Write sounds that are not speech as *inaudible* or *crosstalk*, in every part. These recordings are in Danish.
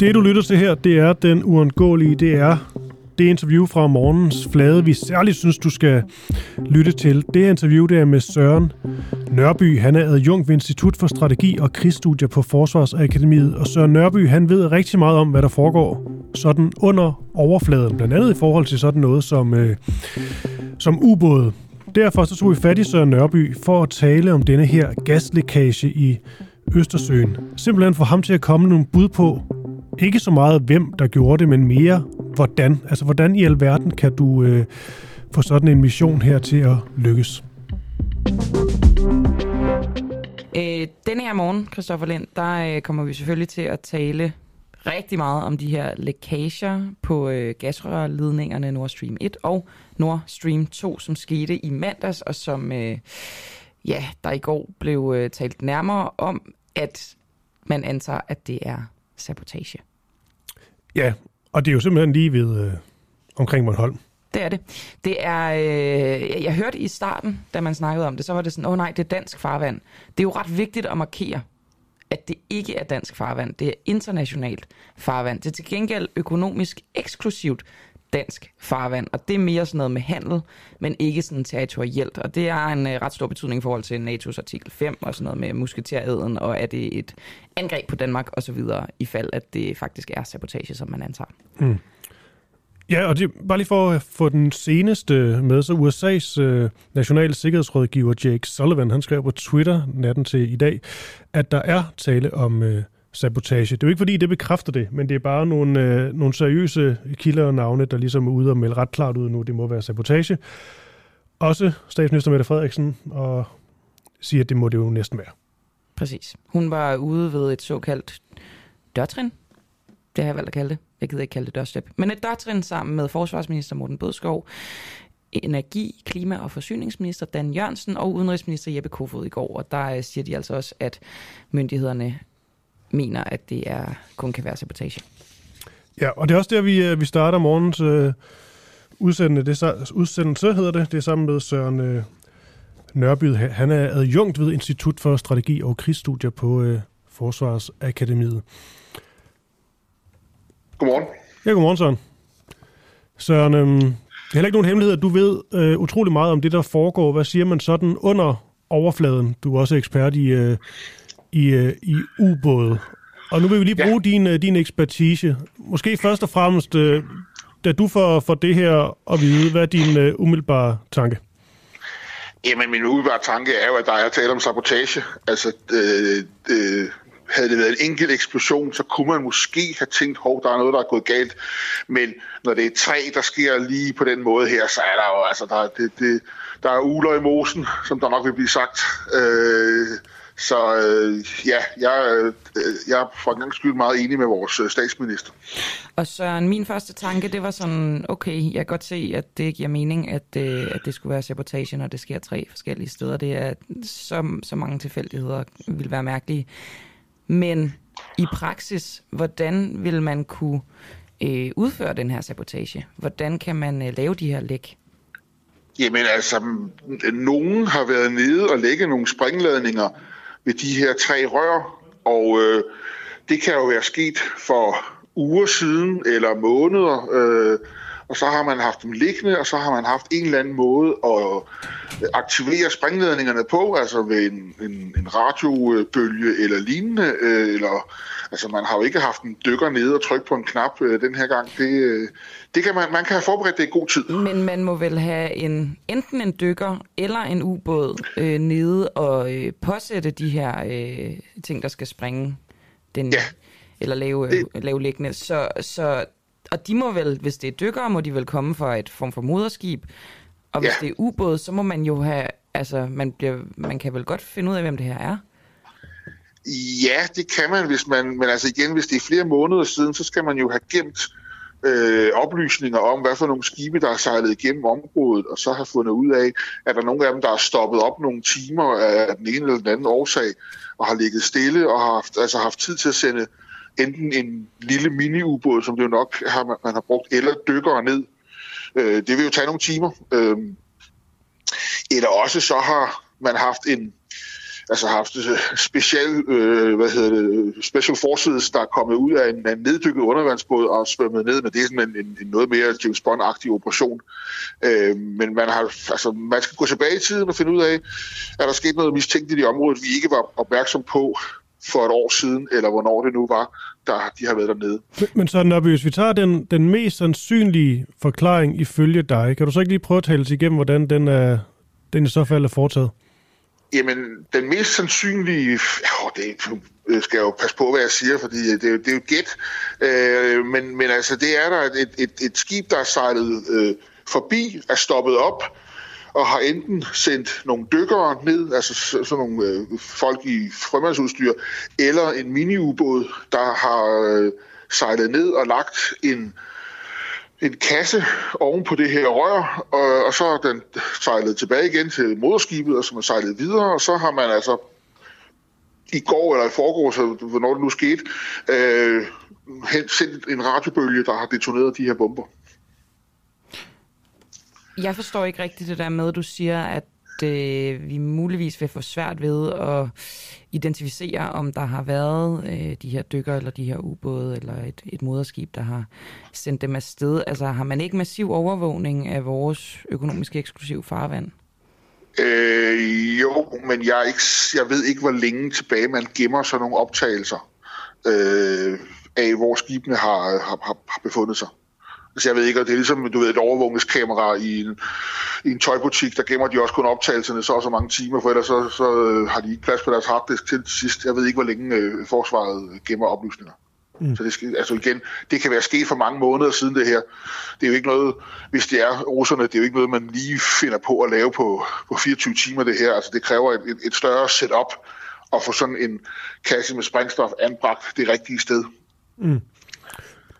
Det, du lytter til her, det er den uundgåelige, det er det interview fra morgens flade, vi særligt synes, du skal lytte til. Det interview, det er med Søren Nørby. Han er adjunkt ved Institut for Strategi og Krigsstudier på Forsvarsakademiet. Og Søren Nørby, han ved rigtig meget om, hvad der foregår sådan under overfladen. Blandt andet i forhold til sådan noget som, øh, som ubåde. Derfor så tog vi fat i Søren Nørby for at tale om denne her gaslækage i Østersøen. Simpelthen for ham til at komme nogle bud på, ikke så meget hvem der gjorde det, men mere hvordan. Altså hvordan i alverden kan du øh, få sådan en mission her til at lykkes? Øh, denne her morgen, Christoffer Lind, der øh, kommer vi selvfølgelig til at tale rigtig meget om de her lækager på øh, gasrørledningerne Nord Stream 1 og Nord Stream 2, som skete i mandags, og som øh, ja, der i går blev øh, talt nærmere om, at man antager, at det er sabotage. Ja, og det er jo simpelthen lige ved øh, omkring Bornholm. Det er det. Det er, øh, jeg hørte i starten, da man snakkede om det, så var det sådan, åh oh, nej, det er dansk farvand. Det er jo ret vigtigt at markere, at det ikke er dansk farvand. Det er internationalt farvand. Det er til gengæld økonomisk eksklusivt dansk farvand, og det er mere sådan noget med handel, men ikke sådan territorielt, og det har en øh, ret stor betydning i forhold til NATO's artikel 5 og sådan noget med musketereden, og er det et angreb på Danmark og så videre, i fald at det faktisk er sabotage, som man antager. Mm. Ja, og det, bare lige for at få den seneste med, så USA's øh, nationale sikkerhedsrådgiver Jake Sullivan, han skrev på Twitter natten til i dag, at der er tale om øh, sabotage. Det er jo ikke fordi, det bekræfter det, men det er bare nogle, øh, nogle seriøse kilder og navne, der ligesom er ude og melde ret klart ud nu, det må være sabotage. Også statsminister Mette Frederiksen og siger, at det må det jo næsten være. Præcis. Hun var ude ved et såkaldt dørtrin. Det har jeg valgt at kalde det. Jeg gider ikke kalde det dørstep. Men et dørtrin sammen med forsvarsminister Morten Bødskov, energi-, klima- og forsyningsminister Dan Jørgensen og udenrigsminister Jeppe Kofod i går. Og der øh, siger de altså også, at myndighederne mener, at det er, kun kan være sabotage. Ja, og det er også der, vi, øh, vi starter morgens øh, udsendelse. Det er, udsendelse hedder det. Det er sammen med Søren øh, Nørby. Han er adjunkt ved Institut for Strategi og Krigsstudier på øh, Forsvarsakademiet. Godmorgen. Ja, godmorgen Søren. Søren, øh, det er heller ikke nogen hemmelighed, at du ved øh, utrolig meget om det, der foregår. Hvad siger man sådan under overfladen? Du er også ekspert i, øh, i, øh, i ubåde. Og nu vil vi lige bruge ja. din, øh, din ekspertise. Måske først og fremmest, øh, da du får, får det her at vide, hvad er din umiddelbare tanke? Jamen, min umiddelbare tanke er jo, at der er tale om sabotage. Altså, øh, øh, havde det været en enkelt eksplosion, så kunne man måske have tænkt, hov, der er noget, der er gået galt. Men når det er tre, der sker lige på den måde her, så er der jo, altså, der, det, det, der er uler i mosen, som der nok vil blive sagt. Øh, så øh, ja, jeg, øh, jeg er for en gang skyld meget enig med vores øh, statsminister. Og Søren, min første tanke, det var sådan, okay, jeg kan godt se, at det giver mening, at, øh, at det skulle være sabotage, når det sker tre forskellige steder. Det er så, så mange tilfældigheder, vil være mærkelige. Men i praksis, hvordan vil man kunne øh, udføre den her sabotage? Hvordan kan man øh, lave de her læk? Jamen altså, nogen har været nede og lægge nogle springladninger ved de her tre rør, og øh, det kan jo være sket for uger siden eller måneder, øh, og så har man haft dem liggende, og så har man haft en eller anden måde at aktivere springledningerne på, altså ved en, en, en radiobølge eller lignende, øh, eller altså man har jo ikke haft en dykker nede og trykke på en knap øh, den her gang. Det, øh, det kan man, man kan have forberedt det i god tid. Men man må vel have en, enten en dykker eller en ubåd øh, nede og øh, påsætte de her øh, ting, der skal springe den, ja. eller lave, det... lave liggende. Så, så, og de må vel, hvis det er dykkere, må de vel komme fra et form for moderskib. Og hvis ja. det er ubåd, så må man jo have, altså man, bliver, man kan vel godt finde ud af, hvem det her er. Ja, det kan man, hvis man, men altså igen, hvis det er flere måneder siden, så skal man jo have gemt øh, oplysninger om, hvad for nogle skibe, der er sejlet igennem området, og så har fundet ud af, at der er nogle af dem, der er stoppet op nogle timer af den ene eller den anden årsag, og har ligget stille og har haft, altså haft tid til at sende enten en lille mini-ubåd, som det jo nok har, man har brugt, eller dykkere ned. Øh, det vil jo tage nogle timer. Øh, eller også så har man haft en altså haft øh, special, øh, hvad hedder det, special forces, der er kommet ud af en, en neddykket undervandsbåd og svømmet ned, men det er sådan en, en, en noget mere James Bond-agtig operation. Øh, men man, har, altså, man skal gå tilbage i tiden og finde ud af, er der sket noget mistænkeligt i området, vi ikke var opmærksom på for et år siden, eller hvornår det nu var, der de har været dernede. Men, men så, Nobby, hvis vi tager den, den mest sandsynlige forklaring ifølge dig, kan du så ikke lige prøve at tale igennem, hvordan den, er, den i så fald er foretaget? Jamen, den mest sandsynlige... Jo, det skal jeg jo passe på, hvad jeg siger, fordi det, det er jo gæt. Øh, men, men altså, det er der et, et, et skib, der er sejlet øh, forbi, er stoppet op, og har enten sendt nogle dykkere ned, altså sådan nogle øh, folk i frømandsudstyr, eller en miniubåd, der har øh, sejlet ned og lagt en en kasse oven på det her rør, og, og så er den sejlet tilbage igen til moderskibet, og som er sejlet videre, og så har man altså i går eller i forgårs, hvornår det nu skete, øh, sendt en radiobølge, der har detoneret de her bomber. Jeg forstår ikke rigtigt det der med, at du siger, at øh, vi muligvis vil få svært ved at identificere, om der har været øh, de her dykker eller de her ubåde eller et, et moderskib, der har sendt dem afsted. Altså har man ikke massiv overvågning af vores økonomiske eksklusiv farvand? Øh, jo, men jeg, er ikke, jeg ved ikke, hvor længe tilbage man gemmer sådan nogle optagelser øh, af, hvor skibene har, har, har befundet sig. Altså jeg ved ikke, og det er ligesom du ved, et overvågningskamera i en, i en tøjbutik, der gemmer de også kun optagelserne så og så mange timer, for ellers så, så øh, har de ikke plads på deres harddisk til sidst. Jeg ved ikke, hvor længe øh, forsvaret gemmer oplysninger. Mm. Så det, skal, altså igen, det kan være sket for mange måneder siden det her. Det er jo ikke noget, hvis det er russerne, det er jo ikke noget, man lige finder på at lave på, på 24 timer det her. Altså det kræver et, et, et større setup at få sådan en kasse med sprængstof anbragt det rigtige sted. Mm.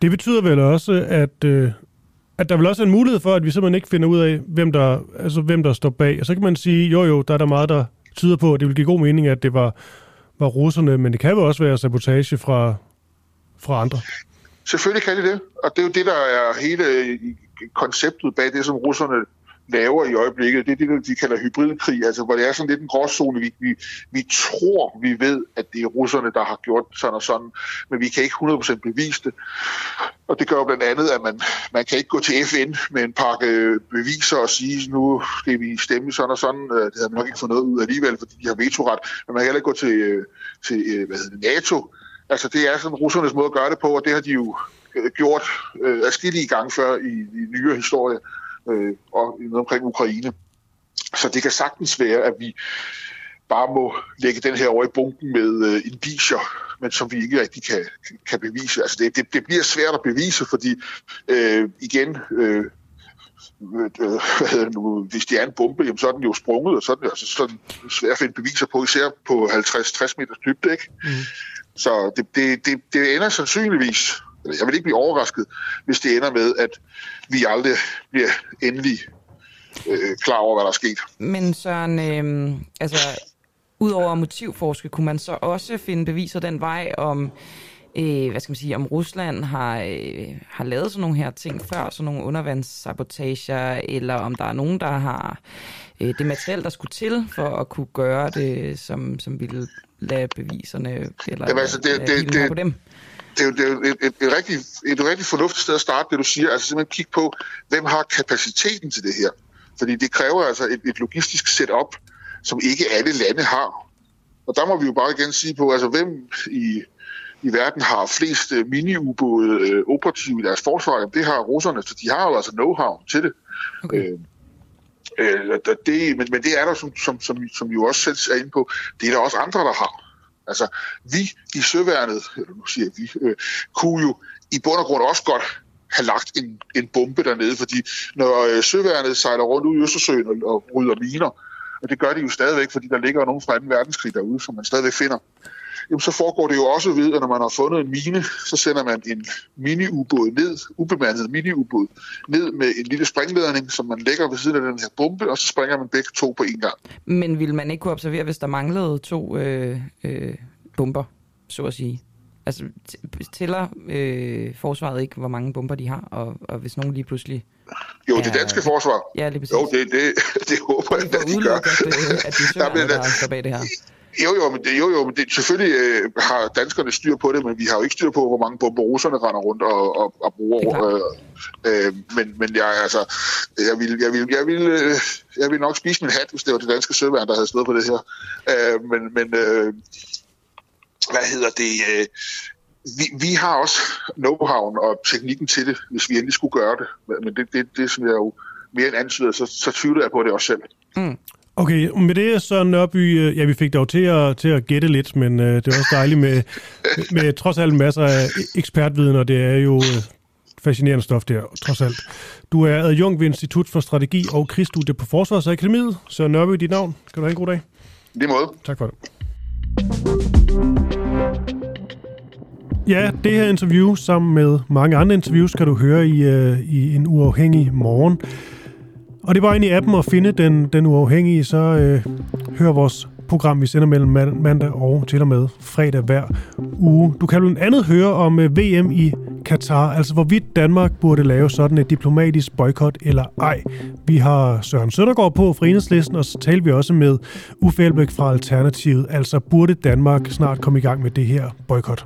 Det betyder vel også, at, øh, at der vil også er en mulighed for, at vi simpelthen ikke finder ud af, hvem der, altså, hvem der står bag. Og så kan man sige, jo jo, der er der meget, der tyder på, at det vil give god mening, at det var, var russerne, men det kan jo også være sabotage fra, fra andre. Selvfølgelig kan det det, og det er jo det, der er hele konceptet bag det, som russerne laver i øjeblikket, det er det, de kalder hybridkrig, altså hvor det er sådan lidt en gråzone. Vi, vi, vi tror, vi ved, at det er russerne, der har gjort sådan og sådan, men vi kan ikke 100% bevise det. Og det gør jo blandt andet, at man, man kan ikke gå til FN med en pakke øh, beviser og sige, nu skal vi stemme sådan og sådan. Øh, det har man nok ikke fået noget ud alligevel, fordi de har vetoret. Men man kan heller ikke gå til, øh, til hvad hedder det, NATO. Altså det er sådan russernes måde at gøre det på, og det har de jo gjort øh, afskillige gange før i, i nyere historie øh, og omkring Ukraine. Så det kan sagtens være, at vi bare må lægge den her over i bunken med øh, indicier, men som vi ikke rigtig kan, kan bevise. Altså det, det, det bliver svært at bevise, fordi øh, igen, øh, øh, nu, hvis det er en bombe, jamen, så er den jo sprunget, og så er den, altså, så er svært at finde beviser på, især på 50-60 meters dybde. Ikke? Mm. Så det, det, det, det ender sandsynligvis jeg vil ikke blive overrasket, hvis det ender med, at vi aldrig bliver endelig øh, klar over, hvad der er sket. Men Søren, øh, altså, udover motivforske, kunne man så også finde beviser den vej om, øh, hvad skal man sige, om Rusland har, øh, har lavet sådan nogle her ting før, sådan nogle undervandssabotager, eller om der er nogen, der har øh, det materiel, der skulle til for at kunne gøre det, som, som ville lade beviserne, eller Jamen, altså, det, det, det, på dem? det er jo, det er jo et, et, et, rigtig, et rigtig fornuftigt sted at starte, det du siger. Altså simpelthen kigge på, hvem har kapaciteten til det her. Fordi det kræver altså et, et logistisk setup, som ikke alle lande har. Og der må vi jo bare igen sige på, altså hvem i, i verden har flest øh, mini-ubåde øh, operative i deres forsvar, det har russerne, så de har jo altså know-how til det. Okay. Øh, øh, det men, men det er der, som, som, som, som jo også selv er inde på, det er der også andre, der har. Altså, vi i søværnet, eller nu siger vi, øh, kunne jo i bund og grund også godt have lagt en, en bombe dernede, fordi når øh, søværnet sejler rundt ud i Østersøen og, og rydder miner, og det gør de jo stadigvæk, fordi der ligger nogen fra 2. verdenskrig derude, som man stadigvæk finder, jamen så foregår det jo også ved, at når man har fundet en mine, så sender man en mini-ubåd ned, ubemandet mini-ubåd, ned med en lille springledning, som man lægger ved siden af den her bombe, og så springer man begge to på en gang. Men vil man ikke kunne observere, hvis der manglede to øh, øh, bomber, så at sige? Altså, tæller øh, forsvaret ikke, hvor mange bomber de har, og, og hvis nogen lige pludselig... Jo, er, det danske forsvar. Ja, lige præcis. Jo, det, det, *laughs* det håber jeg, at de gør. At, at de *laughs* er der, der står bag det her. Jo, jo, men, det, jo, jo, men det, selvfølgelig øh, har danskerne styr på det, men vi har jo ikke styr på, hvor mange bomber russerne render rundt og, og, og bruger. Øh, øh, men, men jeg, altså, jeg vil, jeg, vil, jeg, vil, øh, jeg vil nok spise min hat, hvis det var det danske søværn, der havde stået på det her. Øh, men, men øh, hvad hedder det? Øh, vi, vi har også know-how og teknikken til det, hvis vi endelig skulle gøre det. Men det, det, det som jeg jo mere end antyder, så, så tvivler jeg på det også selv. Mm. Okay, med det så Nørby, øh, ja, vi fik dog til at, til at gætte lidt, men øh, det er også dejligt med, *laughs* med trods alt masser af ekspertviden, og det er jo øh, fascinerende stof der, trods alt. Du er adjunkt ved Institut for Strategi og Krigsstudie på Forsvarsakademiet. Så Nørby, dit navn. Skal du have en god dag? Det måde. Tak for det. Ja, det her interview sammen med mange andre interviews kan du høre i, uh, i en uafhængig morgen. Og det var ind i appen at finde den, den uafhængige, så øh, hør vores program, vi sender mellem mandag og til og med fredag hver uge. Du kan blandt andet høre om øh, VM i Katar, altså hvorvidt Danmark burde lave sådan et diplomatisk boykot eller ej. Vi har Søren Søndergaard på fra Enhedslisten, og så taler vi også med Uffe Elbæk fra Alternativet. Altså burde Danmark snart komme i gang med det her boykot?